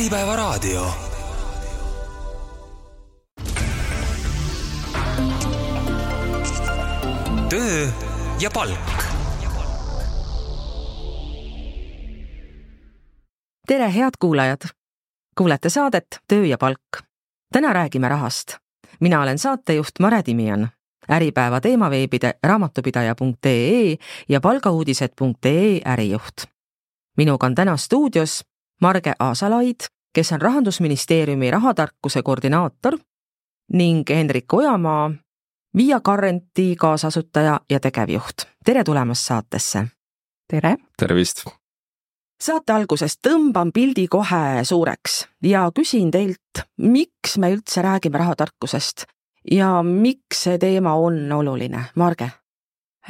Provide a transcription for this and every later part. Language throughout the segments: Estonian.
Äripäevaraadio. töö ja palk. tere, head kuulajad! kuulete saadet Töö ja palk. täna räägime rahast. mina olen saatejuht Mare Timion, Äripäeva teemaveebide raamatupidaja.ee ja palgauudised.ee ärijuht. minuga on täna stuudios Marge Aasalaid, kes on Rahandusministeeriumi rahatarkuse koordinaator ning Hendrik Ojamaa, Via Currenti kaasasutaja ja tegevjuht. tere tulemast saatesse! tere! tervist! saate alguses tõmban pildi kohe suureks ja küsin teilt, miks me üldse räägime rahatarkusest ja miks see teema on oluline, Marge?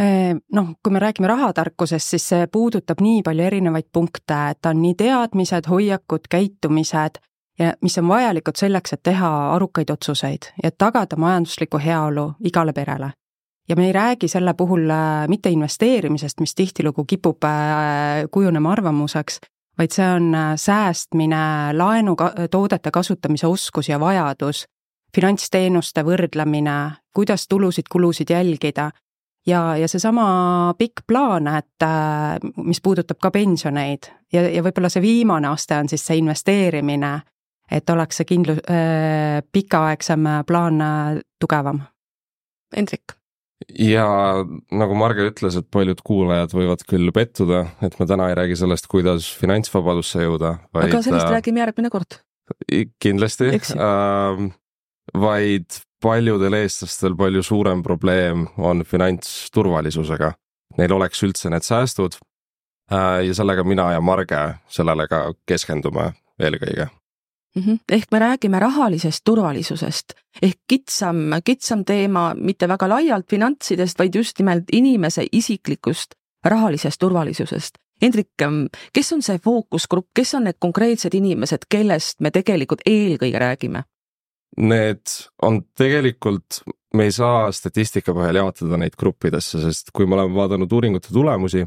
Noh, kui me räägime rahatarkusest, siis see puudutab nii palju erinevaid punkte, et on nii teadmised, hoiakud, käitumised ja mis on vajalikud selleks, et teha arukaid otsuseid ja tagada majanduslikku heaolu igale perele. ja me ei räägi selle puhul äh, mitte investeerimisest, mis tihtilugu kipub äh, kujunema arvamuseks, vaid see on äh, säästmine, laenutoodete kasutamise oskus ja vajadus, finantsteenuste võrdlemine, kuidas tulusid-kulusid jälgida ja, ja seesama pikk plaan, et mis puudutab ka pensioneid ja, ja võib-olla see viimane aste on siis see investeerimine, et oleks see kindlu- äh,, pikaaegsem plaan äh, tugevam. Hendrik? ja nagu Marge ütles, et paljud kuulajad võivad küll pettuda, et me täna ei räägi sellest, kuidas finantsvabadusse jõuda, vaid aga sellest äh, räägime järgmine kord. kindlasti, äh, vaid paljudel eestlastel palju suurem probleem on finantsturvalisusega. Neil oleks üldse need säästud äh, ja sellega mina ja Marge sellele ka keskendume eelkõige mm. -hmm. ehk me räägime rahalisest turvalisusest ehk kitsam, kitsam teema mitte väga laialt finantsidest, vaid just nimelt inimese isiklikust rahalisest turvalisusest. Hendrik, kes on see fookusgrupp, kes on need konkreetsed inimesed, kellest me tegelikult eelkõige räägime? Need on tegelikult, me ei saa statistika põhjal jaotada neid gruppidesse, sest kui me oleme vaadanud uuringute tulemusi,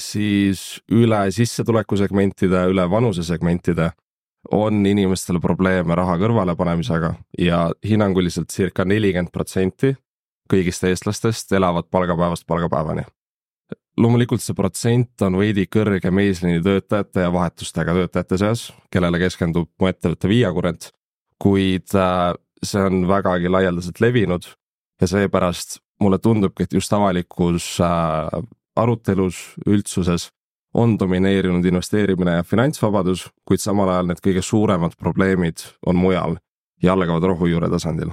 siis üle sissetulekusegmentide, üle vanusesegmentide on inimestel probleeme raha kõrvalepanemisega ja hinnanguliselt circa nelikümmend protsenti kõigist eestlastest elavad palgapäevast palgapäevani. loomulikult see protsent on veidi kõrgem eesliini töötajate ja vahetustega töötajate seas, kellele keskendub mu ettevõte Via Current, kuid äh, see on vägagi laialdaselt levinud ja seepärast mulle tundubki, et just avalikus äh, arutelus üldsuses on domineerinud investeerimine ja finantsvabadus, kuid samal ajal need kõige suuremad probleemid on mujal ja algavad rohujuure tasandil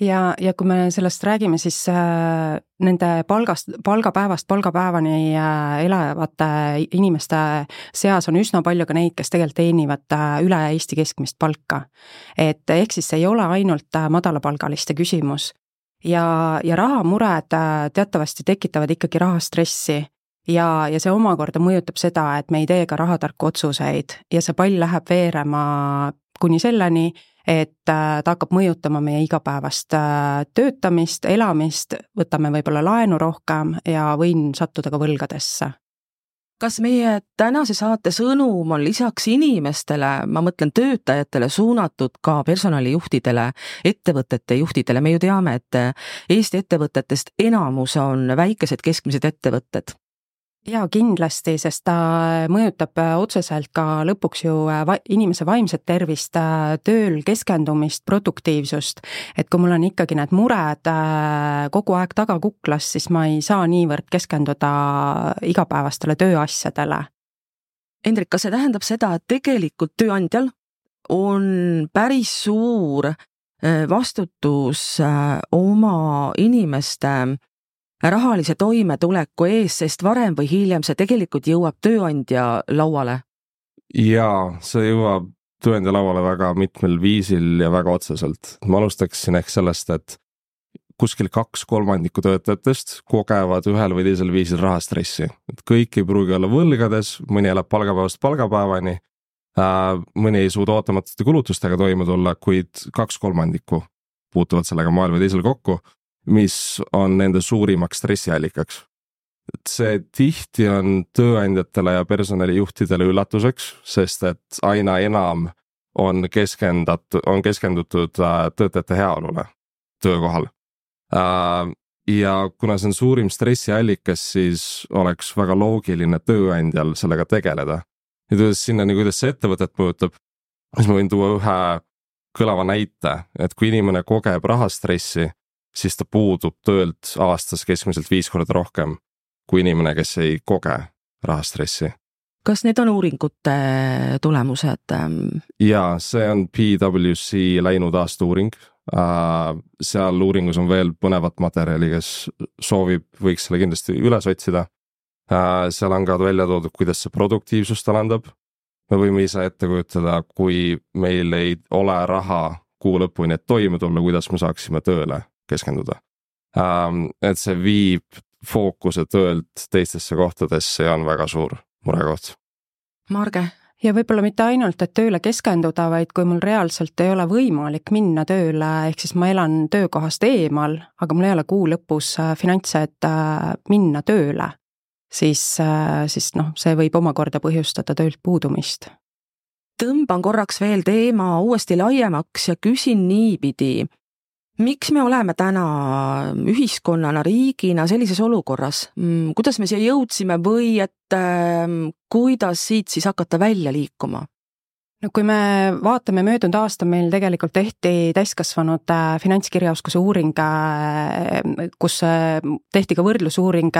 ja, ja kui me sellest räägime, siis äh, nende palgast, palgapäevast palgapäevani äh, elavate inimeste seas on üsna palju ka neid, kes tegelikult teenivad äh, üle Eesti keskmist palka. et ehk siis see ei ole ainult madalapalgaliste küsimus. ja, ja rahamured teatavasti tekitavad ikkagi rahastressi ja, ja see omakorda mõjutab seda, et me ei tee ka rahatarku otsuseid ja see pall läheb veerema kuni selleni, et äh, ta hakkab mõjutama meie igapäevast äh, töötamist, elamist, võtame võib-olla laenu rohkem ja võin sattuda ka võlgadesse. Kas meie tänase saate sõnum on lisaks inimestele, ma mõtlen töötajatele, suunatud ka personalijuhtidele, ettevõtete juhtidele, me ju teame, et Eesti ettevõtetest enamus on väikesed keskmised ettevõtted jaa, kindlasti, sest ta mõjutab äh, otseselt ka lõpuks ju äh, va-, inimese vaimset tervist, äh, tööl keskendumist, produktiivsust. et kui mul on ikkagi need mured kogu aeg tagakuklas, siis ma ei saa niivõrd keskenduda igapäevastele tööasjadele. Hendrik, kas see tähendab seda, et tegelikult tööandjal on päris suur vastutus oma inimeste rahalise toimetuleku ees, sest varem või hiljem see tegelikult jõuab tööandja lauale? jaa, see jõuab tööandja lauale väga mitmel viisil ja väga otseselt. ma alustaksin ehk sellest, et kuskil kaks kolmandikku töötajatest kogevad ühel või teisel viisil rahastressi, et kõik ei pruugi olla võlgades, mõni elab palgapäevast palgapäevani äh,, mõni ei suuda ootamatute kulutustega toime tulla, kuid kaks kolmandikku puutuvad sellega moel või teisel kokku mis on nende suurimaks stressiallikaks. see tihti on tööandjatele ja personalijuhtidele üllatuseks, sest et aina enam on keskendatud, on keskendutud äh, töötajate heaolule töökohal. Äh, ja kuna see on suurim stressiallikas, siis oleks väga loogiline tööandjal sellega tegeleda. ja tulles sinnani, kuidas see ettevõtet mõjutab, siis ma võin tuua ühe kõlava näite, et kui inimene kogeb rahastressi, siis ta puudub töölt aastas keskmiselt viis korda rohkem kui inimene, kes ei koge rahastressi kas need on uuringute tulemused? Jaa, see on PwC läinud aasta uuring. Äh, seal uuringus on veel põnevat materjali, kes soovib, võiks selle kindlasti üles otsida. Äh, seal on ka välja toodud, kuidas see produktiivsust alandab. me võime ise ette kujutada, kui meil ei ole raha kuu lõpuni, et toime tulla, kuidas me saaksime tööle keskenduda. Ähm, et see viib fookuse töölt teistesse kohtadesse ja on väga suur murekoht. Marge? ja võib-olla mitte ainult, et tööle keskenduda, vaid kui mul reaalselt ei ole võimalik minna tööle, ehk siis ma elan töökohast eemal, aga mul ei ole kuu lõpus äh, finantse, et äh, minna tööle, siis, äh, siis noh, see võib omakorda põhjustada töölt puudumist. tõmban korraks veel teema uuesti laiemaks ja küsin niipidi miks me oleme täna ühiskonnana, riigina sellises olukorras, mm, kuidas me siia jõudsime või et äh, kuidas siit siis hakata välja liikuma? no kui me vaatame möödunud aasta, meil tegelikult tehti täiskasvanute finantskirjaoskuse uuring, äh, kus äh, tehti ka võrdlusuuring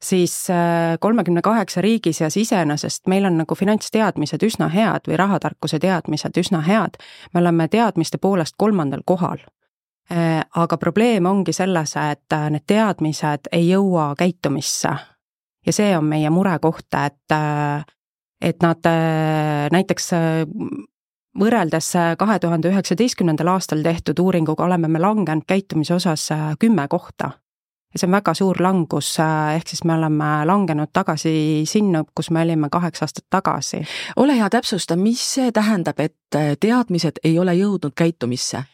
siis äh, kolmekümne kaheksa riigi seas iseenesest meil on nagu finantsteadmised üsna head või rahatarkuse teadmised üsna head. me oleme teadmiste poolest kolmandal kohal Äh, aga probleem ongi selles, et äh, need teadmised ei jõua käitumisse. ja see on meie murekoht, et, äh, et nad näiteks võrreldes kahe tuhande üheksateistkümnendal aastal tehtud uuringuga oleme me langenud käitumise osas kümme kohta. ja see on väga suur langus, ehk siis me oleme langenud tagasi sinna, kus me olime kaheksa aastat tagasi. ole hea, täpsusta, mis see tähendab, et teadmised ei ole jõudnud käitumisse?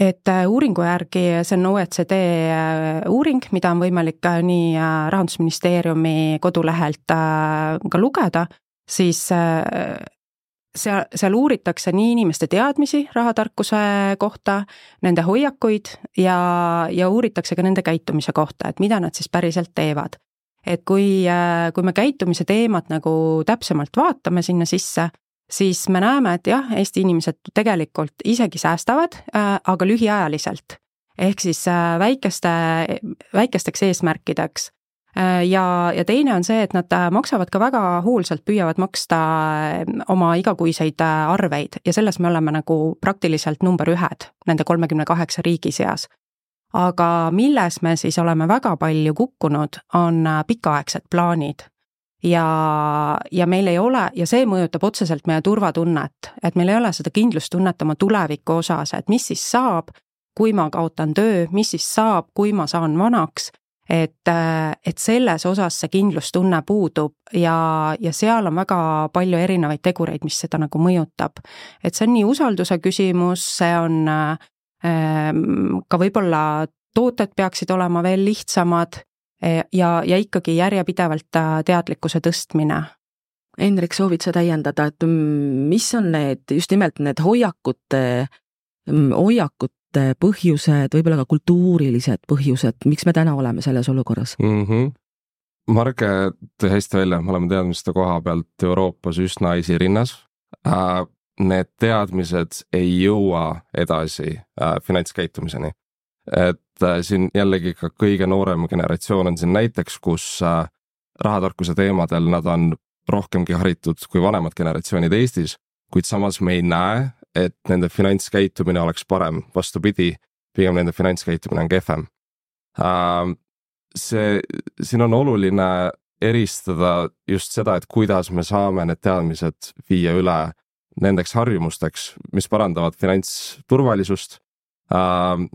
Et äh, uuringu järgi, see on OECD äh, uuring, mida on võimalik äh, nii Rahandusministeeriumi kodulehelt ka lugeda, siis seal, seal uuritakse nii inimeste teadmisi rahatarkuse kohta, nende hoiakuid ja, ja uuritakse ka nende käitumise kohta, et mida nad siis päriselt teevad. et kui, kui me käitumise teemat nagu täpsemalt vaatame sinna sisse, siis me näeme, et jah, Eesti inimesed tegelikult isegi säästavad, äh, aga lühiajaliselt. ehk siis äh, väikeste, väikesteks eesmärkideks. Äh, ja, ja teine on see, et nad maksavad ka väga hoolsalt, püüavad maksta oma igakuiseid arveid ja selles me oleme nagu praktiliselt number ühed nende kolmekümne kaheksa riigi seas aga milles me siis oleme väga palju kukkunud, on pikaaegsed plaanid ja, ja meil ei ole, ja see mõjutab otseselt meie turvatunnet, et meil ei ole seda kindlustunnet oma tuleviku osas, et mis siis saab, kui ma kaotan töö, mis siis saab, kui ma saan vanaks, et, et selles osas see kindlustunne puudub ja, ja seal on väga palju erinevaid tegureid, mis seda nagu mõjutab. et see on nii usalduse küsimus, see on ähm, ka võib-olla tooted peaksid olema veel lihtsamad ja, ja ikkagi järjepidevalt teadlikkuse tõstmine. Hendrik, soovid sa täiendada, et mis on need, just nimelt need hoiakute, hoiakute põhjused, võib-olla ka kultuurilised põhjused, miks me täna oleme selles olukorras mm? -hmm. Marge tõi hästi välja, me oleme teadmiste koha pealt Euroopas üsna esirinnas äh,. Need teadmised ei jõua edasi äh, finantskäitumiseni et siin jällegi ka kõige noorem generatsioon on siin näiteks, kus äh, rahatarkuse teemadel nad on rohkemgi haritud kui vanemad generatsioonid Eestis, kuid samas me ei näe, et nende finantskäitumine oleks parem, vastupidi, pigem nende finantskäitumine on kehvem. Äh, see, siin on oluline eristada just seda, et kuidas me saame need teadmised viia üle nendeks harjumusteks, mis parandavad finantsturvalisust Ähm,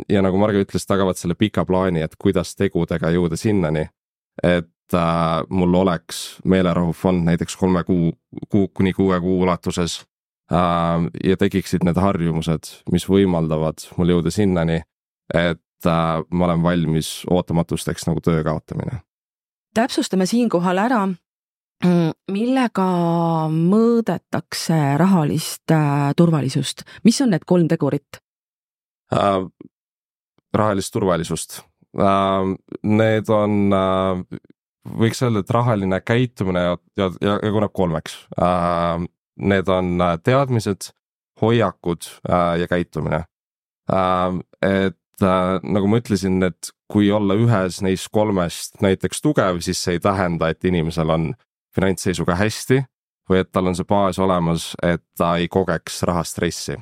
ja nagu Marge ütles, tagavad selle pika plaani, et kuidas tegudega jõuda sinnani, et äh, mul oleks meelerahufond näiteks kolme kuu, kuu kuni kuue kuu ulatuses äh, ja tekiksid need harjumused, mis võimaldavad mul jõuda sinnani, et äh, ma olen valmis ootamatusteks nagu töö kaotamine. Täpsustame siinkohal ära, mm, millega mõõdetakse rahalist äh, turvalisust, mis on need kolm tegurit äh,? rahalist turvalisust äh,, need on äh, võiks öelda, et rahaline käitumine ja, ja, ja jaguneb kolmeks äh,. Need on äh, teadmised, hoiakud äh, ja käitumine äh,. et äh, nagu ma ütlesin, et kui olla ühes neist kolmest näiteks tugev, siis see ei tähenda, et inimesel on finantsseisuga hästi või et tal on see baas olemas, et ta ei kogeks rahastressi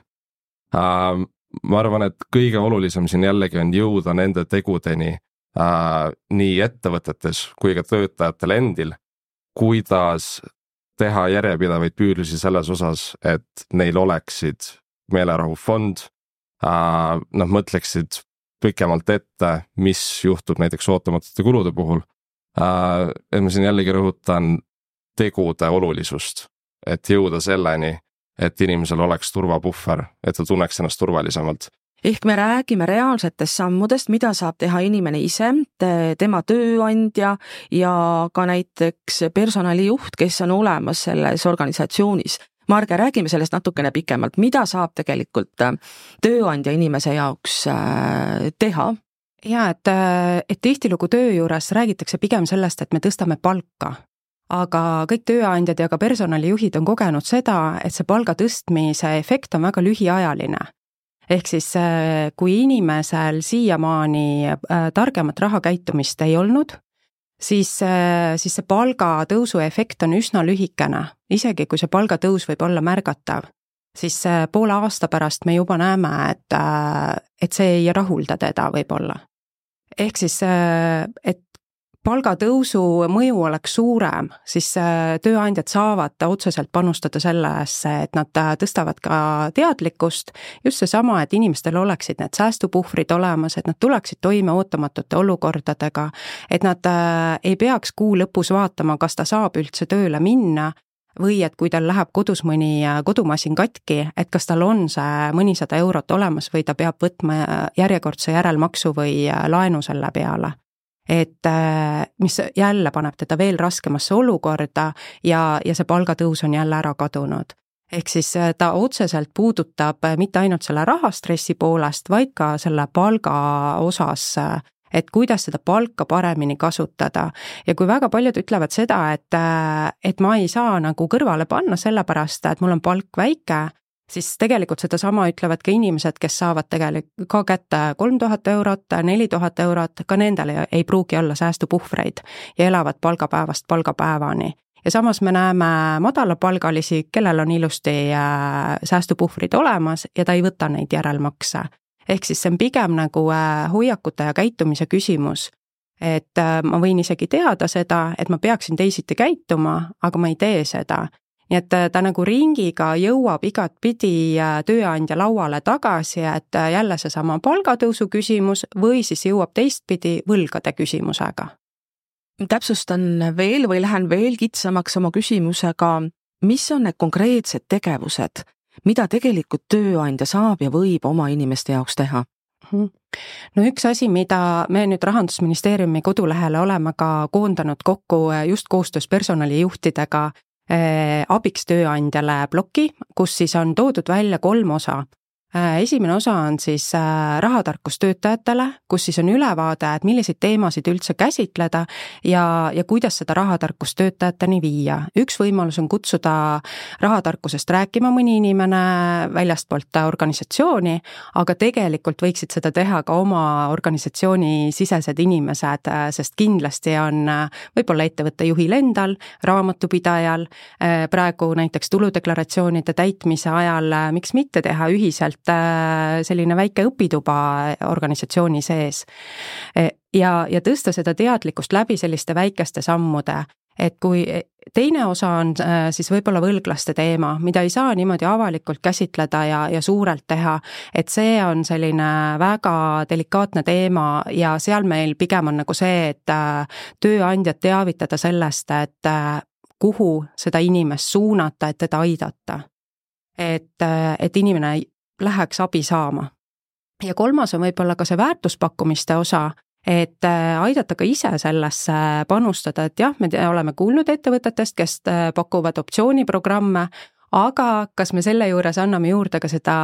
äh,. Ma arvan, et kõige olulisem siin jällegi on jõuda nende tegudeni äh, nii ettevõtetes kui ka töötajatel endil, kuidas teha järjepidevaid püüdlusi selles osas, et neil oleksid meelerahufond äh,, nad mõtleksid pikemalt ette, mis juhtub näiteks ootamatute kulude puhul äh,. et ma siin jällegi rõhutan tegude olulisust, et jõuda selleni, et inimesel oleks turvapuhver, et ta tunneks ennast turvalisemalt ehk me räägime reaalsetest sammudest, mida saab teha inimene ise, tema tööandja ja ka näiteks personalijuht, kes on olemas selles organisatsioonis. Marge, räägime sellest natukene pikemalt, mida saab tegelikult tööandja inimese jaoks äh, teha? ja et, et tihtilugu töö juures räägitakse pigem sellest, et me tõstame palka aga kõik tööandjad ja ka personalijuhid on kogenud seda, et see palga tõstmise efekt on väga lühiajaline ehk siis äh, kui inimesel siiamaani äh, targemat rahakäitumist ei olnud, siis, äh, siis see palgatõusu efekt on üsna lühikene, isegi kui see palgatõus võib olla märgatav, siis poole aasta pärast me juba näeme, et, et see ei rahulda teda võib-olla. ehk siis, et palgatõusu mõju oleks suurem, siis äh, tööandjad saavad otseselt panustada sellesse, et nad äh, tõstavad ka teadlikkust, just seesama, et inimestel oleksid need säästupuhvrid olemas, et nad tuleksid toime ootamatute olukordadega, et nad äh, ei peaks kuu lõpus vaatama, kas ta saab üldse tööle minna, või et kui tal läheb kodus mõni kodumasin katki, et kas tal on see mõnisada eurot olemas või ta peab võtma järjekordse järelmaksu või laenu selle peale et äh, mis jälle paneb teda veel raskemasse olukorda ja, ja see palgatõus on jälle ära kadunud. ehk siis äh, ta otseselt puudutab äh, mitte ainult selle rahastressi poolest, vaid ka selle palga osas et kuidas seda palka paremini kasutada. ja kui väga paljud ütlevad seda, et, et ma ei saa nagu kõrvale panna sellepärast, et mul on palk väike, siis tegelikult sedasama ütlevad ka inimesed, kes saavad tegelikult ka kätte kolm tuhat eurot, neli tuhat eurot, ka nendel ei pruugi olla säästupuhvreid ja elavad palgapäevast palgapäevani. ja samas me näeme madalapalgalisi, kellel on ilusti äh, säästupuhvrid olemas ja ta ei võta neid järelmakse. ehk siis see on pigem nagu äh, hoiakute ja käitumise küsimus et äh, ma võin isegi teada seda, et ma peaksin teisiti käituma, aga ma ei tee seda nii et äh, ta nagu ringiga jõuab igatpidi äh, tööandja lauale tagasi, et äh, jälle seesama palgatõusu küsimus või siis jõuab teistpidi võlgade küsimusega. täpsustan veel või lähen veel kitsamaks oma küsimusega, mis on need konkreetsed tegevused, mida tegelikult tööandja saab ja võib oma inimeste jaoks teha? Mhm. no üks asi, mida me nüüd Rahandusministeeriumi kodulehele oleme ka koondanud kokku just koostöös personalijuhtidega, abiks tööandjale ploki, kus siis on toodud välja kolm osa. Äh, esimene osa on siis äh, rahatarkus töötajatele, kus siis on ülevaade, et milliseid teemasid üldse käsitleda ja, ja kuidas seda rahatarkust töötajateni viia. üks võimalus on kutsuda rahatarkusest rääkima mõni inimene väljastpoolt organisatsiooni, aga tegelikult võiksid seda teha ka oma organisatsiooni sisesed inimesed, äh, sest kindlasti on võib-olla ettevõtte juhil endal, raamatupidajal, praegu näiteks tuludeklaratsioonide täitmise ajal, miks mitte teha ühiselt tegelikult äh, selline väike õpituba organisatsiooni sees. E, ja, ja tõsta seda teadlikkust läbi selliste väikeste sammude, et kui teine osa on äh, siis võib-olla võlglaste teema, mida ei saa niimoodi avalikult käsitleda ja, ja suurelt teha, et see on selline väga delikaatne teema ja seal meil pigem on nagu see, et äh, tööandjat teavitada sellest, et kuhu seda inimest suunata, et teda aidata. et, et inimene läheks abi saama. ja kolmas on võib-olla ka see väärtuspakkumiste osa, et äh, aidata ka ise sellesse panustada, et jah, me oleme kuulnud ettevõtetest, kes äh, pakuvad optsiooniprogramme, aga kas me selle juures anname juurde ka seda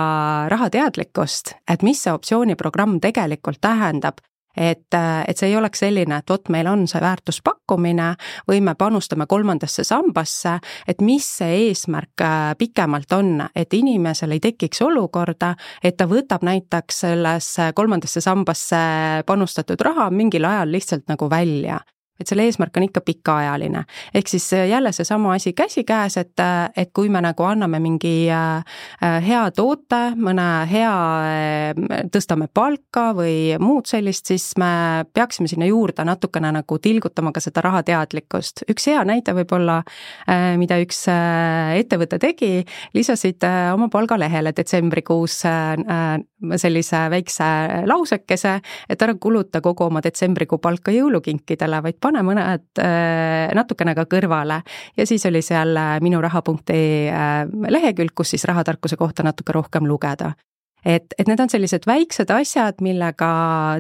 rahateadlikkust, et mis see optsiooniprogramm tegelikult tähendab et, et see ei oleks selline, et vot meil on see väärtuspakkumine või me panustame kolmandasse sambasse, et mis see eesmärk äh, pikemalt on, et inimesel ei tekiks olukorda, et ta võtab näiteks sellesse kolmandasse sambasse panustatud raha mingil ajal lihtsalt nagu välja et selle eesmärk on ikka pikaajaline. ehk siis äh, jälle seesama asi käsikäes, et, äh, et kui me nagu anname mingi äh, hea toote, mõne hea, tõstame palka või muud sellist, siis me peaksime sinna juurde natukene nagu tilgutama ka seda rahateadlikkust. üks hea näide võib-olla, mida üks ettevõte tegi, lisasid oma palgalehele detsembrikuus sellise väikse lausekese, et ära kuluta kogu oma detsembrikuu palka jõulukinkidele, vaid pane mõned äh, natukene ka kõrvale ja siis oli seal äh, minuraha.ee äh, lehekülg, kus siis rahatarkuse kohta natuke rohkem lugeda et, et need on sellised väiksed asjad, millega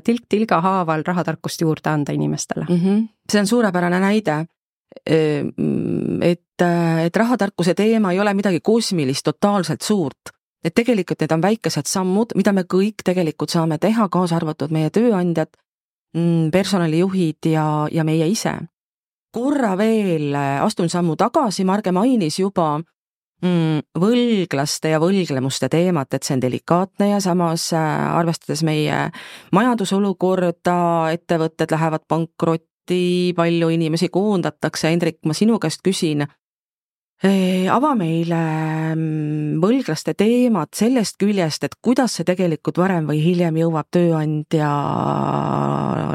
tilk tilga haaval rahatarkust juurde anda inimestele mm. -hmm. see on suurepärane näide. et, et rahatarkuse teema ei ole midagi kosmilist, totaalselt suurt. Et tegelikult need on väikesed sammud, mida me kõik tegelikult saame teha, kaasa arvatud meie tööandjad, Mm, personalijuhid ja, ja meie ise. korra veel äh, astun sammu tagasi, Marge mainis juba mm, võlglaste ja võlglemuste teemat, et see on delikaatne ja samas äh, arvestades meie majandusolukorda, ettevõtted lähevad pankrotti, palju inimesi koondatakse, Hendrik, ma sinu käest küsin ava meile mm, võlglaste teemat sellest küljest, et kuidas see tegelikult varem või hiljem jõuab tööandja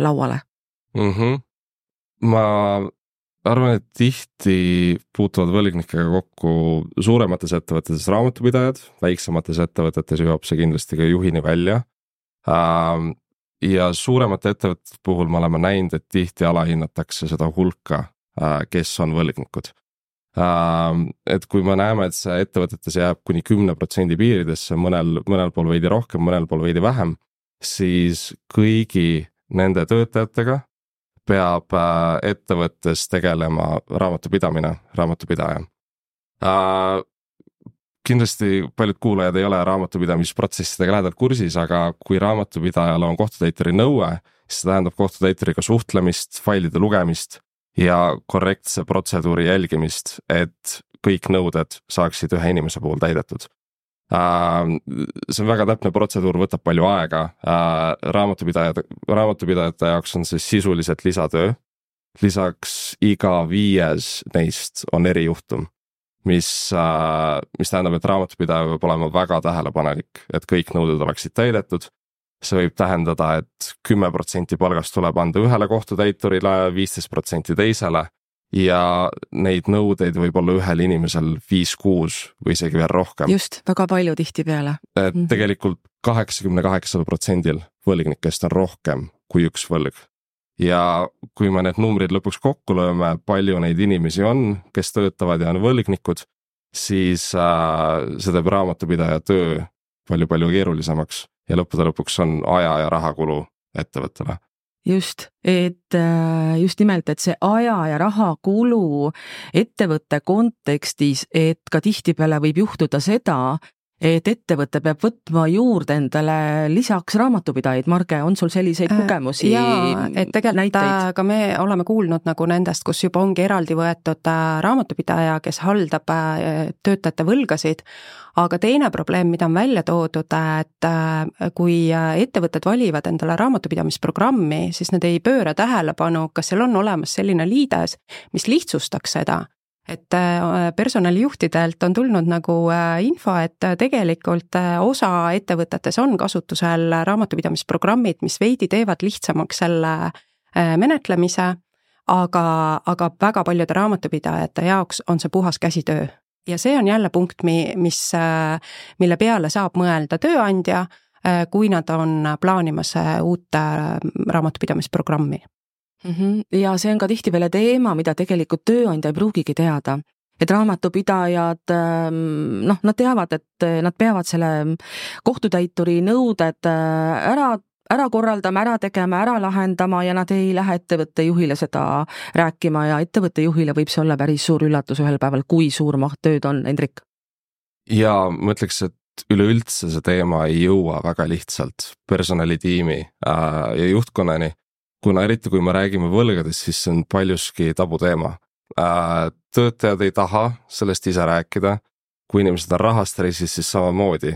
lauale mm? -hmm. ma arvan, et tihti puutuvad võlgnikega kokku suuremates ettevõtetes raamatupidajad, väiksemates ettevõtetes jõuab see kindlasti ka juhini välja. ja suuremate ettevõtete puhul me oleme näinud, et tihti alahinnatakse seda hulka, kes on võlgnikud Ähm, et kui me näeme, et see ettevõtetes jääb kuni kümne protsendi piiridesse, mõnel, mõnel pool veidi rohkem, mõnel pool veidi vähem, siis kõigi nende töötajatega peab äh, ettevõttes tegelema raamatupidamine, raamatupidaja. Äh, kindlasti paljud kuulajad ei ole raamatupidamisprotsessidega lähedalt kursis, aga kui raamatupidajal on kohtutäituri nõue, siis see tähendab kohtutäituriga suhtlemist, failide lugemist ja korrektse protseduuri jälgimist, et kõik nõuded saaksid ühe inimese puhul täidetud. Ähm, see on väga täpne protseduur, võtab palju aega, äh, raamatupidajad, raamatupidajate jaoks on see sisuliselt lisatöö. lisaks iga viies neist on erijuhtum, mis, äh, mis tähendab, et raamatupidaja peab olema väga tähelepanelik, et kõik nõuded oleksid täidetud see võib tähendada et, et kümme protsenti palgast tuleb anda ühele kohtutäiturile, viisteist protsenti teisele ja neid nõudeid võib olla ühel inimesel viis-kuus või isegi veel rohkem. just, väga palju tihtipeale. et -hmm. tegelikult kaheksakümne kaheksal protsendil võlgnikest on rohkem kui üks võlg. ja kui me need numbrid lõpuks kokku lööme, palju neid inimesi on, kes töötavad ja on võlgnikud, siis äh, see teeb raamatupidaja töö palju-palju keerulisemaks ja lõppude lõpuks on aja ja rahakulu ettevõttele. Just, et äh, just nimelt, et see aja ja raha kulu ettevõtte kontekstis, et ka tihtipeale võib juhtuda seda, et ettevõte peab võtma juurde endale lisaks raamatupidajaid, Marge, on sul selliseid äh, kogemusi? jaa, et tegelikult näiteid? Äh, ka me oleme kuulnud nagu nendest, kus juba ongi eraldi võetud äh, raamatupidaja, kes haldab töötajate võlgasid, aga teine probleem, mida on välja toodud, et kui ettevõtted valivad endale raamatupidamisprogrammi, siis nad ei pööra tähelepanu, kas seal on olemas selline liides, mis lihtsustaks seda et äh, personalijuhtidelt on tulnud nagu äh, info, et äh, tegelikult osa ettevõtetes on kasutusel raamatupidamisprogrammid, mis veidi teevad lihtsamaks selle menetlemise, aga, aga väga paljude raamatupidajate jaoks on see puhas käsitöö. ja see on jälle punkt, mi-, mis, mille peale saab mõelda tööandja, kui nad on plaanimas uut raamatupidamisprogrammi mm. -hmm. ja see on ka tihtipeale teema, mida tegelikult tööandja ei pruugigi teada et raamatupidajad ähm, noh, nad teavad, et nad peavad selle kohtutäituri nõuded äh, ära ära korraldama, ära tegema, ära lahendama ja nad ei lähe ettevõtte juhile seda rääkima ja ettevõtte juhile võib see olla päris suur üllatus ühel päeval, kui suur maht tööd on, Hendrik. ja ma ütleks, et üleüldse see teema ei jõua väga lihtsalt personalitiimi äh, ja juhtkonnani. Kuna eriti, kui me räägime võlgadest, siis see on paljuski tabuteema äh,. töötajad ei taha sellest ise rääkida, kui inimesed on rahastressis, siis samamoodi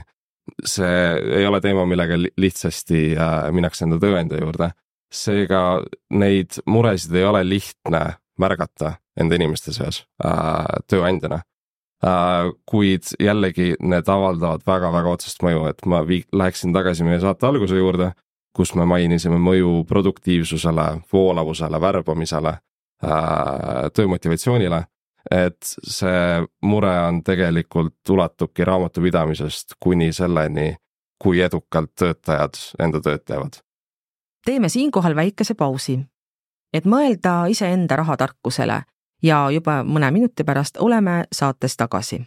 see ei ole teema, millega lihtsasti äh, minnakse enda tööandja juurde. seega neid muresid ei ole lihtne märgata enda inimeste seas äh, tööandjana äh,. kuid jällegi need avaldavad väga-väga otsest mõju, et ma vii-, läheksin tagasi meie saate alguse juurde, kus me mainisime mõju produktiivsusele, voolavusele, värbamisele äh,, töömotivatsioonile et see mure on tegelikult, ulatubki raamatupidamisest kuni selleni, kui edukalt töötajad enda tööd teevad. teeme siinkohal väikese pausi, et mõelda iseenda rahatarkusele ja juba mõne minuti pärast oleme saates tagasi.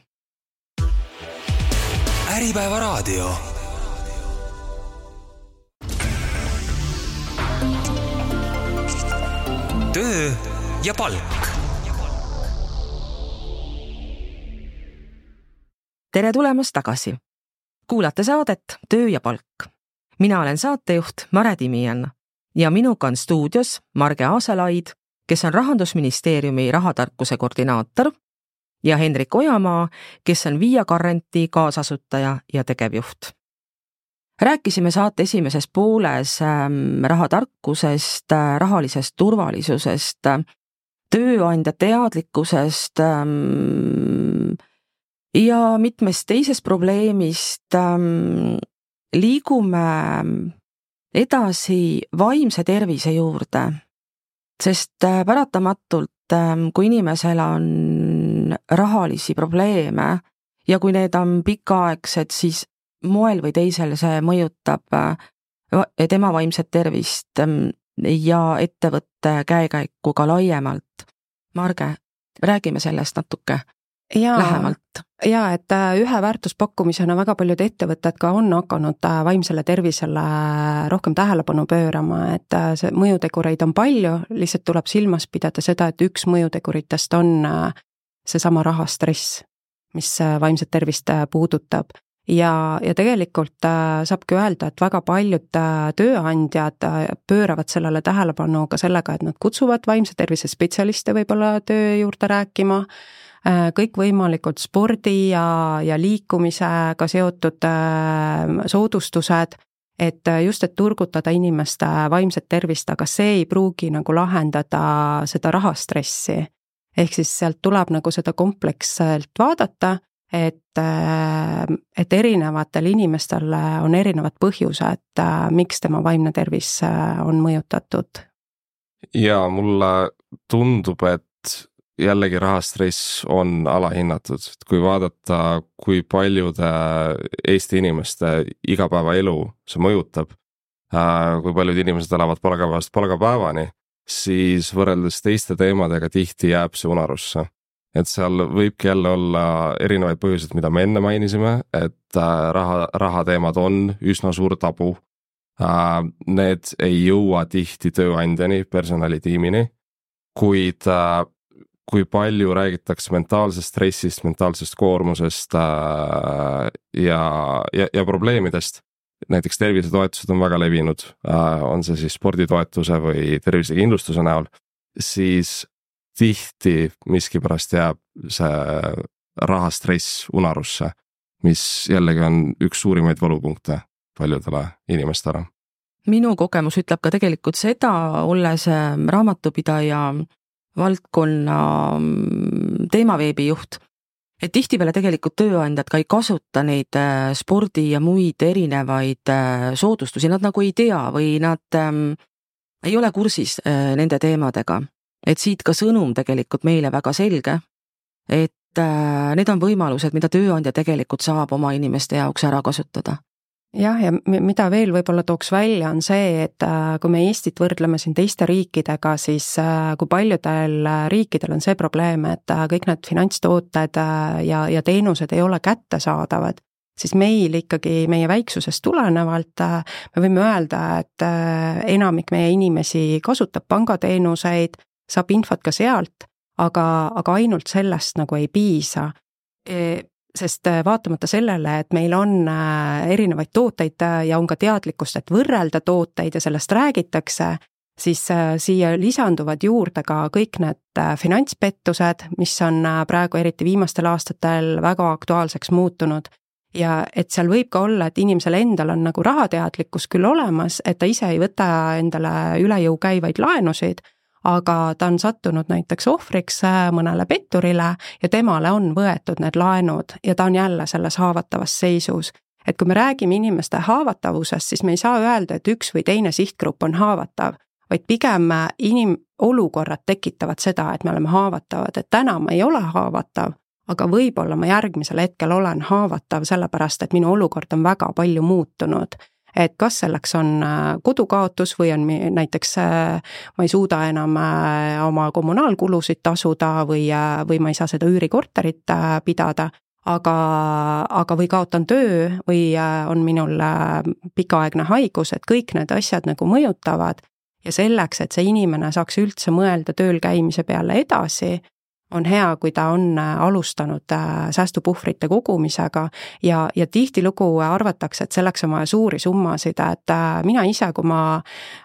äripäeva raadio. Töö ja palk tere tulemast tagasi. kuulate saadet Töö ja palk. mina olen saatejuht Mare Timian ja minuga on stuudios Marge Aaselaid, kes on rahandusministeeriumi rahatarkuse koordinaator ja Hendrik Ojamaa, kes on Via Currenti kaasasutaja ja tegevjuht. Rääkisime saate esimeses pooles ähm, rahatarkusest, äh, rahalisest turvalisusest, tööandja teadlikkusest ähm,, ja mitmest teisest probleemist ähm, liigume edasi vaimse tervise juurde. sest äh, paratamatult, kui inimesel on rahalisi probleeme ja kui need on pikaaegsed, siis moel või teisel see mõjutab äh, tema vaimset tervist ähm, ja ettevõtte käekäiku ka laiemalt. Marge, räägime sellest natuke ja, lähemalt. ja et äh, ühe väärtuspakkumisena väga paljud ettevõtted ka on hakanud äh, vaimsele tervisele rohkem tähelepanu pöörama, et see mõjutegureid on palju, lihtsalt tuleb silmas pidada seda, et üks mõjuteguritest on seesama rahastress, mis vaimset tervist puudutab ja, ja tegelikult saabki öelda, et väga paljud tööandjad pööravad sellele tähelepanu ka sellega, et nad kutsuvad vaimse tervise spetsialiste võib-olla töö juurde rääkima. Äh, kõikvõimalikud spordi ja, ja liikumisega seotud äh, soodustused, et äh, just, et turgutada inimeste vaimset tervist, aga see ei pruugi nagu lahendada seda rahastressi. ehk siis sealt tuleb nagu seda kompleksselt vaadata, et, et erinevatel inimestel on erinevad põhjused, miks tema vaimne tervis on mõjutatud. ja mulle tundub, et jällegi rahastress on alahinnatud, et kui vaadata, kui paljude Eesti inimeste igapäevaelu see mõjutab. Äh, kui paljud inimesed elavad palgapäevast palgapäevani, siis võrreldes teiste teemadega tihti jääb see unarusse. Et seal võibki jälle olla erinevaid põhjuseid, mida me enne mainisime, et äh, raha, rahateemad on üsna suur tabu. Äh, need ei jõua tihti tööandjani, personalitiimini, kuid kui palju räägitakse mentaalsest stressist, mentaalsest koormusest äh, ja, ja, ja probleemidest. näiteks tervisetoetused on väga levinud äh,, on see siis sporditoetuse või tervisekindlustuse näol, siis tihti miskipärast jääb see rahastress unarusse, mis jällegi on üks suurimaid valupunkte paljudele inimestele minu kogemus ütleb ka tegelikult seda, olles raamatupidaja valdkonna mm, teemaveebi juht. et tihtipeale tegelikult tööandjad ka ei kasuta neid äh, spordi ja muid erinevaid äh, soodustusi, nad nagu ei tea või nad ähm, ei ole kursis äh, nende teemadega. Et siit ka sõnum tegelikult meile väga selge, et äh, need on võimalused, mida tööandja tegelikult saab oma inimeste jaoks ära kasutada. Jah, ja mida veel võib-olla tooks välja, on see, et äh, kui me Eestit võrdleme siin teiste riikidega, siis äh, kui paljudel riikidel on see probleem, et kõik need finantstooted ja, ja teenused ei ole kättesaadavad siis meil ikkagi meie väiksusest tulenevalt me võime öelda, et enamik meie inimesi kasutab pangateenuseid, saab infot ka sealt, aga, aga ainult sellest nagu ei piisa. E, sest vaatamata sellele, et meil on erinevaid tooteid ja on ka teadlikkust, et võrrelda tooteid ja sellest räägitakse, siis siia lisanduvad juurde ka kõik need finantspettused, mis on praegu eriti viimastel aastatel väga aktuaalseks muutunud. Ja et seal võib ka olla, et inimesel endal on nagu rahateadlikkus küll olemas, et ta ise ei võta endale üle jõu käivaid laenusid, aga ta on sattunud näiteks ohvriks äh, mõnele petturile ja temale on võetud need laenud ja ta on jälle selles haavatavas seisus. et kui me räägime inimeste haavatavusest, siis me ei saa öelda, et üks või teine sihtgrupp on haavatav, vaid pigem äh, inim-, olukorrad tekitavad seda, et me oleme haavatavad, et täna ma ei ole haavatav, aga võib-olla ma järgmisel hetkel olen haavatav, sellepärast et minu olukord on väga palju muutunud. Et kas selleks on äh, kodukaotus või on näiteks äh, ma ei suuda enam äh, oma kommunaalkulusid tasuda või, või ma ei saa seda üürikorterit pidada, aga, aga või kaotan töö või on minul pikaaegne haigus, et kõik need asjad nagu mõjutavad. Ja selleks, et see inimene saaks üldse mõelda tööl käimise peale edasi, on hea, kui ta on äh, alustanud äh, säästupuhvrite kogumisega ja, ja tihtilugu arvatakse, et selleks on vaja suuri summasid, et äh, mina ise, kui ma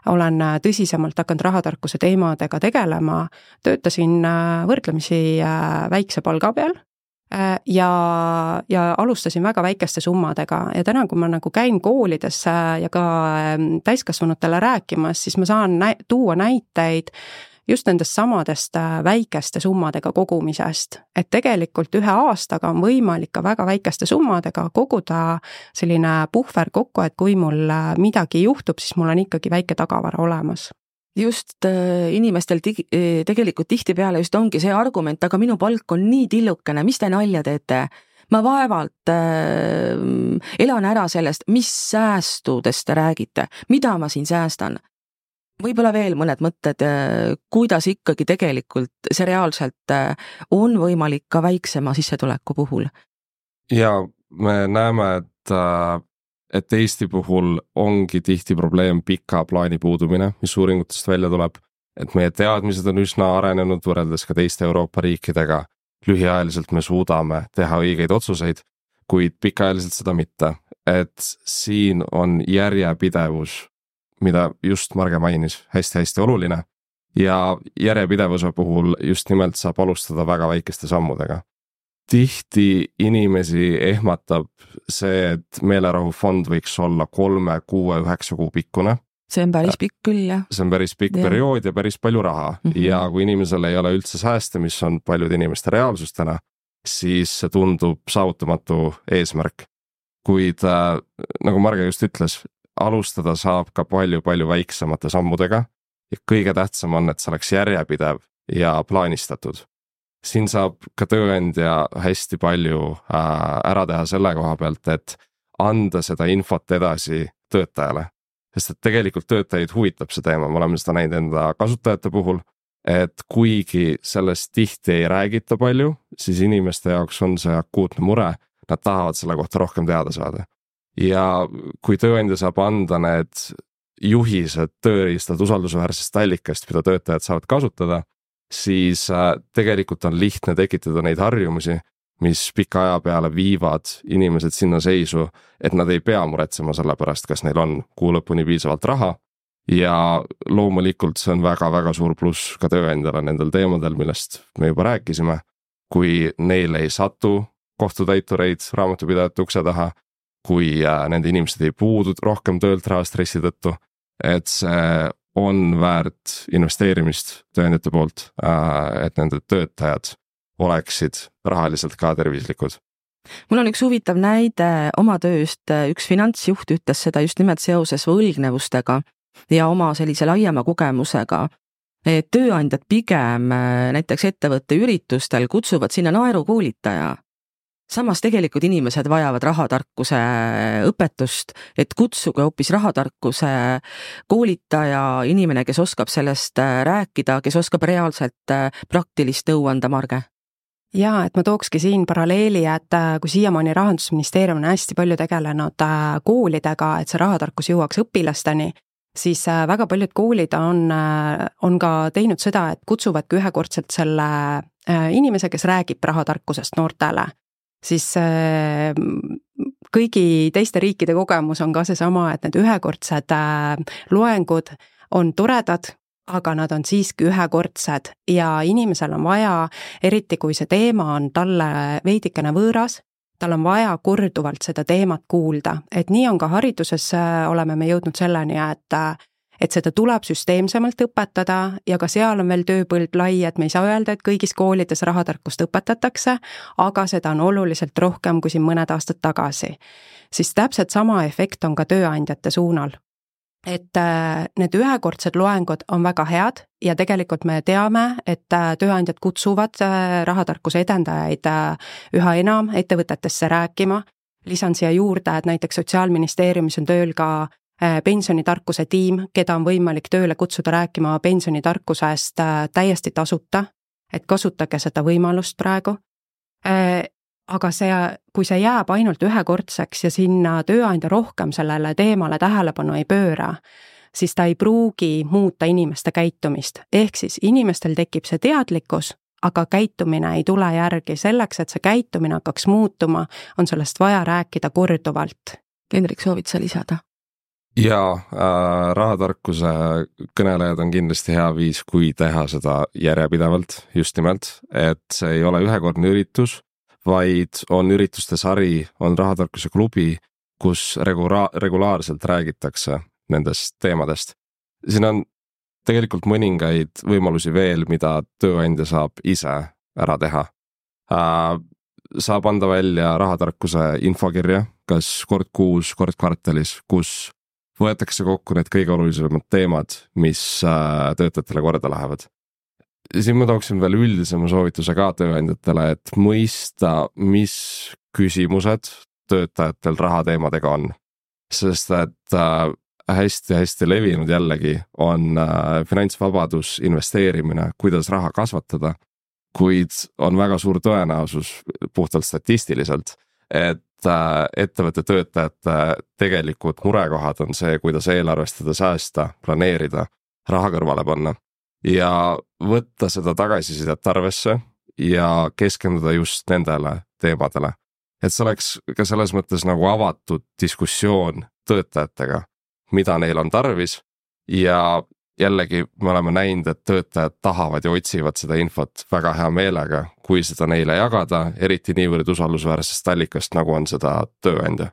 olen tõsisemalt hakanud rahatarkuse teemadega tegelema, töötasin võrdlemisi väikse palga peal ja, ja alustasin väga väikeste summadega. Ja täna, kui ma nagu käin koolides ja ka ähm, täiskasvanutele rääkimas, siis ma saan nä tuua näiteid just nendest samadest äh, väikeste summadega kogumisest. et tegelikult ühe aastaga on võimalik ka väga väikeste summadega koguda selline puhver kokku, et kui mul äh, midagi juhtub, siis mul on ikkagi väike tagavara olemas. Just äh, inimestel tigi, tegelikult tihtipeale just ongi see argument, aga minu palk on nii tillukene, mis te nalja teete? Ma vaevalt äh, elan ära sellest, mis säästudest te räägite, mida ma siin säästan võib-olla veel mõned mõtted, äh, kuidas ikkagi tegelikult see reaalselt äh, on võimalik ka väiksema sissetuleku puhul? ja me näeme, et, äh, et Eesti puhul ongi tihti probleem pika plaani puudumine, mis uuringutest välja tuleb. et meie teadmised on üsna arenenud võrreldes ka teiste Euroopa riikidega. lühiajaliselt me suudame teha õigeid otsuseid, kuid pikaajaliselt seda mitte. et siin on järjepidevus mida just Marge mainis hästi,, hästi-hästi oluline. ja järjepidevuse puhul just nimelt saab alustada väga väikeste sammudega. tihti inimesi ehmatab see, et meelerahufond võiks olla kolme, kuue, üheksa kuu pikkune see on päris pikk küll, jah. see on päris pikk ja. periood ja päris palju raha mm -hmm. ja kui inimesel ei ole üldse sääste, mis on paljude inimeste reaalsus täna, siis see tundub saavutamatu eesmärk. kuid äh, nagu Marge just ütles, alustada saab ka palju-palju väiksemate sammudega ja kõige tähtsam on, et see oleks järjepidev ja plaanistatud. siin saab ka tööandja hästi palju äh, ära teha selle koha pealt, et anda seda infot edasi töötajale. sest et tegelikult töötajaid huvitab see teema, me oleme seda näinud enda kasutajate puhul, et kuigi sellest tihti ei räägita palju, siis inimeste jaoks on see akuutne mure, nad tahavad selle kohta rohkem teada saada ja kui tööandja saab anda need juhised, tööriistad usaldusväärsest allikast, mida töötajad saavad kasutada, siis äh, tegelikult on lihtne tekitada neid harjumusi, mis pika aja peale viivad inimesed sinna seisu, et nad ei pea muretsema selle pärast, kas neil on kuu lõpuni piisavalt raha. ja loomulikult see on väga-väga suur pluss ka tööandjale nendel teemadel, millest me juba rääkisime. kui neile ei satu kohtutäitureid raamatupidajate ukse taha, kui äh, nende inimesed ei puudu rohkem töölt rahastressi tõttu. et see on väärt investeerimist tööandjate poolt, äh, et nende töötajad oleksid rahaliselt ka tervislikud mul on üks huvitav näide oma tööst, üks finantsjuht ütles seda just nimelt seoses võlgnevustega ja oma sellise laiema kogemusega. et tööandjad pigem äh, näiteks ettevõtte üritustel kutsuvad sinna naerukoolitaja samas tegelikult inimesed vajavad rahatarkuse õpetust, et kutsuge hoopis rahatarkuse koolitaja, inimene, kes oskab sellest äh, rääkida, kes oskab reaalselt äh, praktilist nõu anda, Marge. Jaa, et ma tookski siin paralleeli, et äh, kui siiamaani Rahandusministeerium on hästi palju tegelenud äh, koolidega, et see rahatarkus jõuaks õpilasteni, siis äh, väga paljud koolid on, on ka teinud seda, et kutsuvadki ühekordselt selle inimese, kes räägib rahatarkusest noortele, siis kõigi teiste riikide kogemus on ka seesama, et need ühekordsed loengud on toredad, aga nad on siiski ühekordsed ja inimesel on vaja, eriti kui see teema on talle veidikene võõras, tal on vaja korduvalt seda teemat kuulda, et nii on ka hariduses, äh, oleme me jõudnud selleni, et äh, et seda tuleb süsteemsemalt õpetada ja ka seal on veel tööpõld lai, et me ei saa öelda, et kõigis koolides rahatarkust õpetatakse, aga seda on oluliselt rohkem kui siin mõned aastad tagasi. siis täpselt sama efekt on ka tööandjate suunal et äh, need ühekordsed loengud on väga head ja tegelikult me teame, et äh, tööandjad kutsuvad äh, rahatarkuse edendajaid üha enam ettevõtetesse rääkima. lisan siia juurde, et näiteks Sotsiaalministeeriumis on tööl ka pensionitarkuse tiim, keda on võimalik tööle kutsuda rääkima pensionitarkusest täiesti tasuta, et kasutage seda võimalust praegu aga see, kui see jääb ainult ühekordseks ja sinna tööandja rohkem sellele teemale tähelepanu ei pööra, siis ta ei pruugi muuta inimeste käitumist, ehk siis inimestel tekib see teadlikkus, aga käitumine ei tule järgi, selleks, et see käitumine hakkaks muutuma, on sellest vaja rääkida korduvalt. Hendrik, soovid sa lisada? Jaa äh,, rahatarkuse kõnelejad on kindlasti hea viis, kui teha seda järjepidevalt, just nimelt, et see ei ole ühekordne üritus vaid on ürituste sari, on Rahatarkuse klubi, kus regula-, regulaarselt räägitakse nendest teemadest. siin on tegelikult mõningaid võimalusi veel, mida tööandja saab ise ära teha äh,. saab anda välja rahatarkuse infokirja, kas kord kuus, kord kvartalis, kus võetakse kokku need kõige olulisemad teemad, mis äh, töötajatele korda lähevad siin ma tooksin veel üldisema soovituse ka tööandjatele, et mõista, mis küsimused töötajatel rahateemadega on. sest et hästi-hästi äh, levinud jällegi on äh, finantsvabadus, investeerimine, kuidas raha kasvatada. kuid on väga suur tõenäosus puhtalt statistiliselt, et ettevõtte töötajate tegelikud murekohad on see, kuidas eelarvestada, säästa, planeerida, raha kõrvale panna ja võtta seda tagasisidet arvesse ja keskenduda just nendele teemadele. et see oleks ka selles mõttes nagu avatud diskussioon töötajatega, mida neil on tarvis ja jällegi me oleme näinud, et töötajad tahavad ja otsivad seda infot väga hea meelega, kui seda neile jagada, eriti niivõrd usaldusväärsest allikast, nagu on seda tööandja.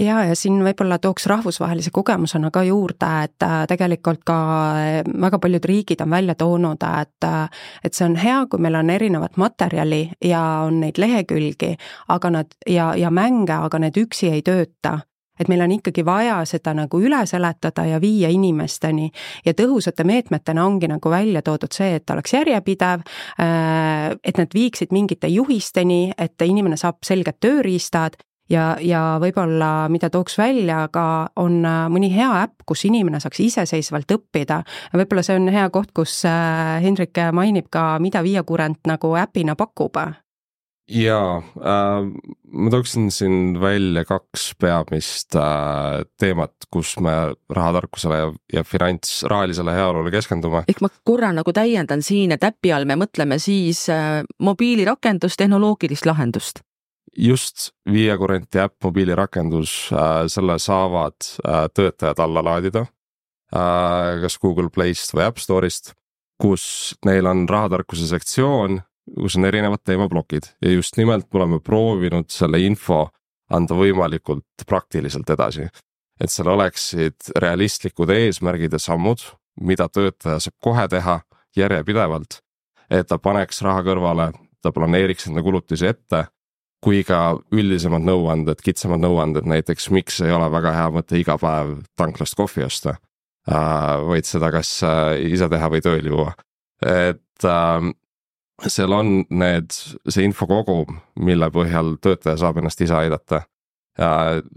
Ja, ja siin võib-olla tooks rahvusvahelise kogemusena ka juurde, et äh, tegelikult ka äh, väga paljud riigid on välja toonud, et äh, et see on hea, kui meil on erinevat materjali ja on neid lehekülgi, aga nad ja, ja mänge, aga need üksi ei tööta et meil on ikkagi vaja seda nagu üle seletada ja viia inimesteni. Ja tõhusate meetmetena ongi nagu välja toodud see, et oleks järjepidev, et nad viiksid mingite juhisteni, et inimene saab selged tööriistad. Ja, ja võib-olla, mida tooks välja ka, on äh, mõni hea äpp, kus inimene saaks iseseisvalt õppida. võib-olla see on hea koht, kus äh, Hendrik mainib ka, mida Via Current nagu äpina pakub jaa äh,, ma tooksin siin välja kaks peamist äh, teemat, kus me rahatarkusele ja, ja finants, rahalisele heaolule keskendume. ehk ma korra nagu täiendan siin, et äpi all me mõtleme siis äh, mobiilirakendust, tehnoloogilist lahendust just Via Currenti äpp, mobiilirakendus, äh, selle saavad äh, töötajad alla laadida. Äh, kas Google Playst või App Store'ist, kus neil on rahatarkuse sektsioon, kus on erinevad teemaplokid ja just nimelt me oleme proovinud selle info anda võimalikult praktiliselt edasi. et seal oleksid realistlikud eesmärgid ja sammud, mida töötaja saab kohe teha järjepidevalt. et ta paneks raha kõrvale, ta planeeriks enda kulutusi ette kui ka üldisemad nõuanded, kitsamad nõuanded, näiteks miks ei ole väga hea mõte iga päev tanklast kohvi osta. Äh, vaid seda kas äh, ise teha või tööl juua, et ähm, seal on need, see info kogum, mille põhjal töötaja saab ennast ise aidata.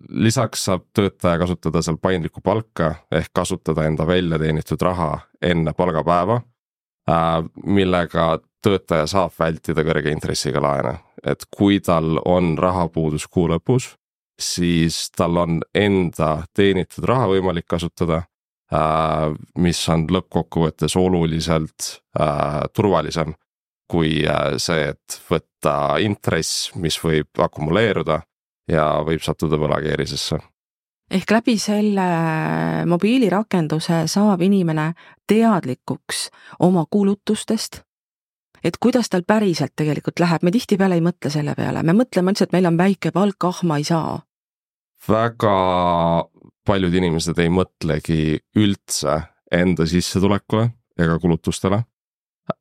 lisaks saab töötaja kasutada seal paindlikku palka ehk kasutada enda välja teenitud raha enne palgapäeva. Äh, millega töötaja saab vältida kõrge intressiga laene, et kui tal on rahapuudus kuu lõpus, siis tal on enda teenitud raha võimalik kasutada äh,, mis on lõppkokkuvõttes oluliselt äh, turvalisem kui äh, see, et võtta intress, mis võib akumuleeruda ja võib sattuda võlakeerisesse ehk läbi selle mobiilirakenduse saab inimene teadlikuks oma kulutustest, et kuidas tal päriselt tegelikult läheb, me tihtipeale ei mõtle selle peale, me mõtleme lihtsalt, meil on väike palk, ah ma ei saa. väga paljud inimesed ei mõtlegi üldse enda sissetulekule ega kulutustele.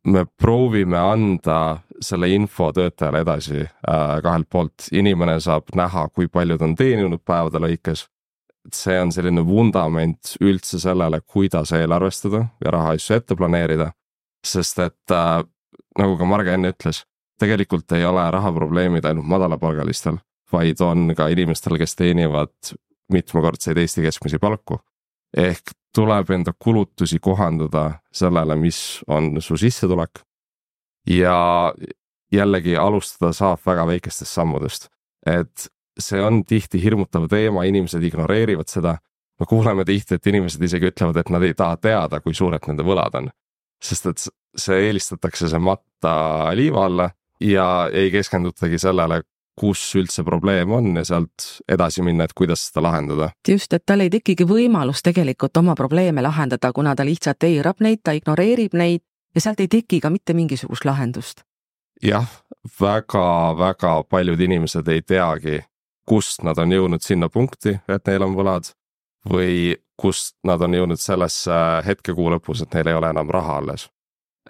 Me proovime anda selle info töötajale edasi äh, kahelt poolt, inimene saab näha, kui palju ta on teeninud päevade lõikes see on selline vundament üldse sellele, kuidas eelarvestada ja rahaasju ette planeerida. sest et äh, nagu ka Marge enne ütles, tegelikult ei ole rahaprobleemid ainult madalapalgalistel, vaid on ka inimestel, kes teenivad mitmekordseid Eesti keskmisi palku. ehk tuleb enda kulutusi kohandada sellele, mis on su sissetulek. ja jällegi alustada saab väga väikestest sammudest, et see on tihti hirmutav teema, inimesed ignoreerivad seda. me kuuleme tihti, et inimesed isegi ütlevad, et nad ei taha teada, kui suured nende võlad on. sest et see eelistatakse see matta liiva alla ja ei keskendutagi sellele, kus üldse probleem on ja sealt edasi minna, et kuidas seda lahendada. just, et tal ei tekigi võimalus tegelikult oma probleeme lahendada, kuna ta lihtsalt eirab neid, ta ignoreerib neid ja sealt ei teki ka mitte mingisugust lahendust. jah väga,, väga-väga paljud inimesed ei teagi, kust nad on jõudnud sinna punkti, et neil on võlad. või kust nad on jõudnud sellesse hetke kuu lõpus, et neil ei ole enam raha alles.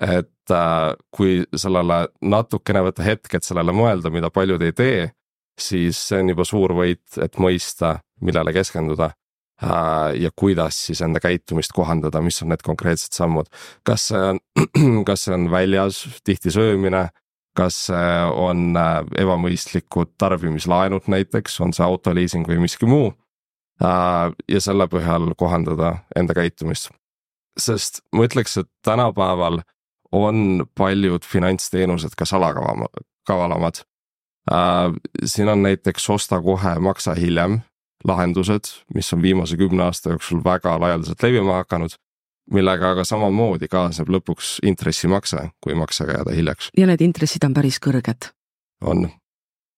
Et äh, kui sellele natukene võtta hetk, et sellele mõelda, mida paljud ei tee, siis see on juba suur võit, et mõista, millele keskenduda äh, ja kuidas siis enda käitumist kohandada, mis on need konkreetsed sammud. kas see on, kas see on väljas tihti söömine kas on äh, ebamõistlikud tarbimislaenud näiteks, on see autoliising või miski muu. Äh, ja selle põhjal kohandada enda käitumist. sest ma ütleks, et tänapäeval on paljud finantsteenused ka salakavama, kavalamad. Äh, siin on näiteks osta kohe, maksa hiljem lahendused, mis on viimase kümne aasta jooksul väga laialdaselt levima hakanud millega aga samamoodi kaasneb lõpuks intressimakse, kui maksega jääda hiljaks. ja need intressid on päris kõrged. on.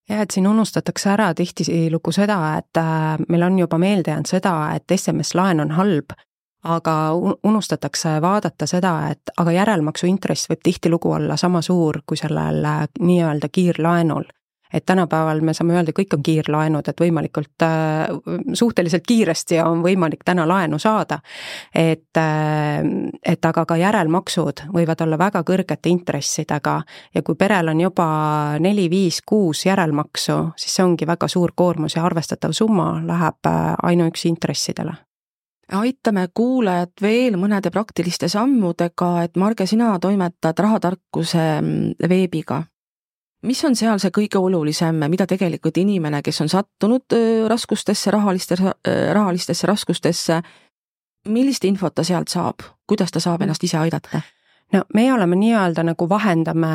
jah, et siin unustatakse ära tihtilugu seda, et äh, meil on juba meelde jäänud seda, et SMS-laen on halb, aga unustatakse vaadata seda, et aga järelmaksu intress võib tihtilugu olla sama suur kui sellel äh, nii-öelda kiirlaenul et tänapäeval me saame öelda, kõik on kiirlaenud, et võimalikult äh, suhteliselt kiiresti on võimalik täna laenu saada. et, äh, et aga ka järelmaksud võivad olla väga kõrgete intressidega ja kui perel on juba neli, viis, kuus järelmaksu, siis see ongi väga suur koormus ja arvestatav summa läheb äh, ainuüksi intressidele aitame kuulajat veel mõnede praktiliste sammudega, et Marge, sina toimetad rahatarkuse mm, veebiga mis on seal see kõige olulisem, mida tegelikult inimene, kes on sattunud raskustesse, rahalistesse, rahalistesse raskustesse, millist infot ta sealt saab, kuidas ta saab ennast ise aidata? No meie oleme nii-öelda nagu vahendame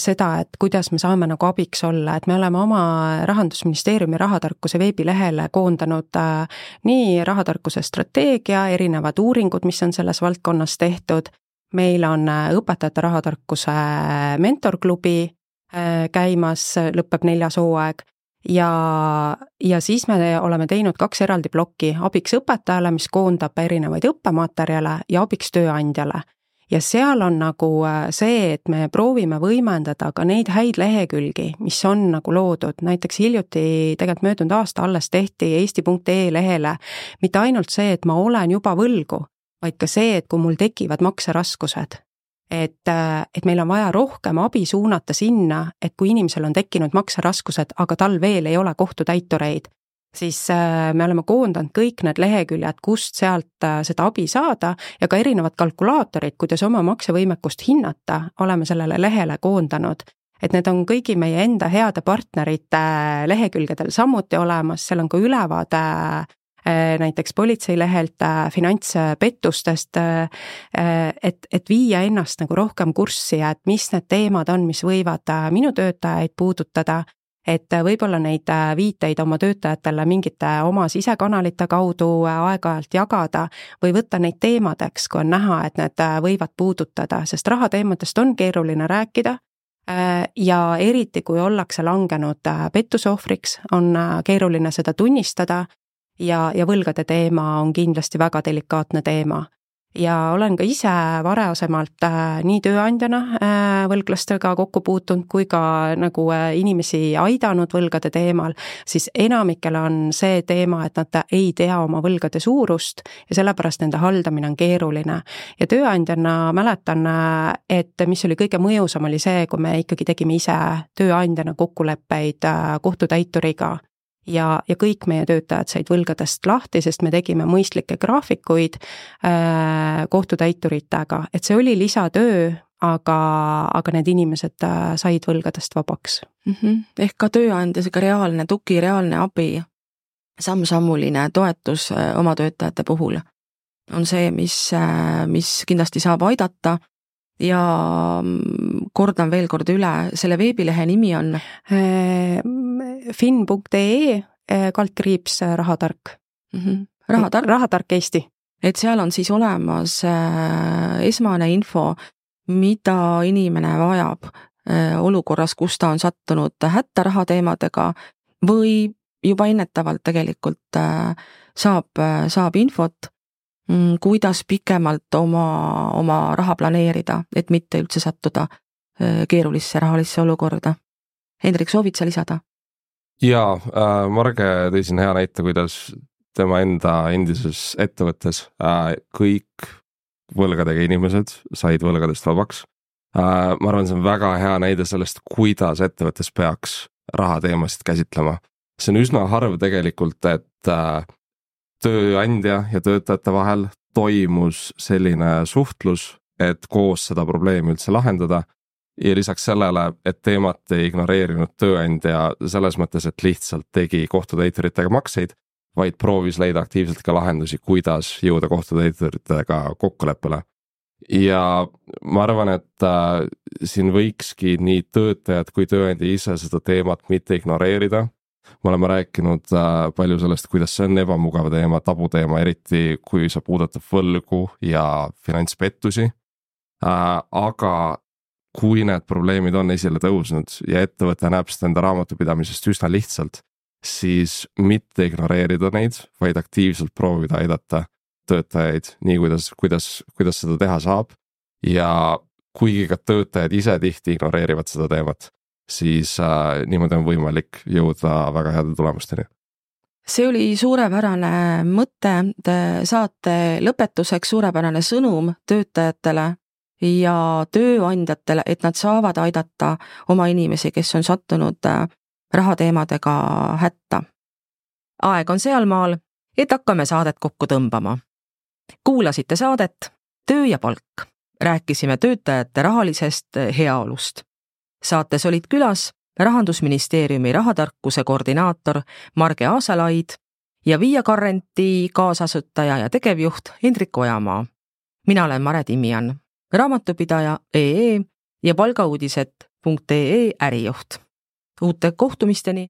seda, et kuidas me saame nagu abiks olla, et me oleme oma Rahandusministeeriumi rahatarkuse veebilehele koondanud äh, nii rahatarkuse strateegia, erinevad uuringud, mis on selles valdkonnas tehtud, meil on äh, õpetajate rahatarkuse mentorklubi, Äh, käimas, lõpeb neljas hooaeg ja, ja siis me oleme teinud kaks eraldi plokki abiks õpetajale, mis koondab erinevaid õppematerjale ja abiks tööandjale. Ja seal on nagu äh, see, et me proovime võimendada ka neid häid lehekülgi, mis on nagu loodud, näiteks hiljuti, tegelikult möödunud aasta alles tehti eesti.ee lehele mitte ainult see, et ma olen juba võlgu, vaid ka see, et kui mul tekivad makseraskused, et, äh, et meil on vaja rohkem abi suunata sinna, et kui inimesel on tekkinud makseraskused, aga tal veel ei ole kohtutäitureid, siis äh, me oleme koondanud kõik need leheküljed, kust sealt äh, seda abi saada ja ka erinevad kalkulaatorid, kuidas oma maksevõimekust hinnata, oleme sellele lehele koondanud. et need on kõigi meie enda heade partnerite lehekülgedel samuti olemas, seal on ka ülevaade näiteks politseilehelt finantspettustest, et, et viia ennast nagu rohkem kurssi, et mis need teemad on, mis võivad minu töötajaid puudutada et võib-olla neid viiteid oma töötajatele mingite oma sisekanalite kaudu aeg-ajalt jagada või võtta neid teemadeks, kui on näha, et need võivad puudutada, sest rahateemadest on keeruline rääkida. Ja eriti, kui ollakse langenud pettuse ohvriks, on keeruline seda tunnistada ja, ja võlgade teema on kindlasti väga delikaatne teema ja olen ka ise varasemalt äh, nii tööandjana äh, võlglastega kokku puutunud kui ka nagu äh, inimesi aidanud võlgade teemal, siis enamikel on see teema, et nad ei tea oma võlgade suurust ja sellepärast nende haldamine on keeruline. ja tööandjana mäletan, et mis oli kõige mõjusam, oli see, kui me ikkagi tegime ise tööandjana kokkuleppeid kohtutäituriga ja, ja kõik meie töötajad said võlgadest lahti, sest me tegime mõistlikke graafikuid äh, kohtutäituritega, et see oli lisatöö, aga, aga need inimesed äh, said võlgadest vabaks mm. -hmm. ehk ka tööandja sihuke reaalne tugi, reaalne abi, samm-sammuline toetus äh, oma töötajate puhul on see, mis, äh, mis kindlasti saab aidata ja mm, kordan veel kord üle, selle veebilehe nimi on äh, fin.ee äh, kaldkriips äh, rahatark mm. -hmm. rahatark? rahatark Eesti. et seal on siis olemas esmane info, mida inimene vajab olukorras, kus ta on sattunud hätta rahateemadega või juba ennetavalt tegelikult saab, saab infot kuidas pikemalt oma, oma raha planeerida, et mitte üldse sattuda keerulisse rahalisse olukorda. Hendrik, soovid sa lisada? jaa äh,, Marge tõi siin hea näite, kuidas tema enda endises ettevõttes äh, kõik võlgadega inimesed said võlgadest vabaks äh,. ma arvan, see on väga hea näide sellest, kuidas ettevõttes peaks rahateemasid käsitlema. see on üsna harv tegelikult, et äh, tööandja ja töötajate vahel toimus selline suhtlus, et koos seda probleemi üldse lahendada. ja lisaks sellele, et teemat ei ignoreerinud tööandja selles mõttes, et lihtsalt tegi kohtutäituritega makseid, vaid proovis leida aktiivselt ka lahendusi, kuidas jõuda kohtutäituritega kokkuleppele. ja ma arvan, et äh, siin võikski nii töötajad kui tööandja ise seda teemat mitte ignoreerida me oleme rääkinud äh, palju sellest, kuidas see on ebamugav teema, tabuteema, eriti kui see puudutab võlgu ja finantspettusi. Äh, aga kui need probleemid on esile tõusnud ja ettevõte näeb seda enda raamatupidamisest üsna lihtsalt, siis mitte ignoreerida neid, vaid aktiivselt proovida aidata töötajaid nii, kuidas, kuidas, kuidas seda teha saab. ja kuigi ka töötajad ise tihti ignoreerivad seda teemat, siis äh, niimoodi on võimalik jõuda väga heade tulemusteni. see oli suurepärane mõte saate lõpetuseks, suurepärane sõnum töötajatele ja tööandjatele, et nad saavad aidata oma inimesi, kes on sattunud äh, rahateemadega hätta. aeg on sealmaal, et hakkame saadet kokku tõmbama. kuulasite saadet Töö ja palk. rääkisime töötajate rahalisest heaolust saates olid külas rahandusministeeriumi rahatarkuse koordinaator Marge Aasalaid ja Viia Currenti kaasasutaja ja tegevjuht Hendrik Ojamaa. mina olen Mare Timjan, raamatupidaja EE ja palgauudised.ee ärijuht. uute kohtumisteni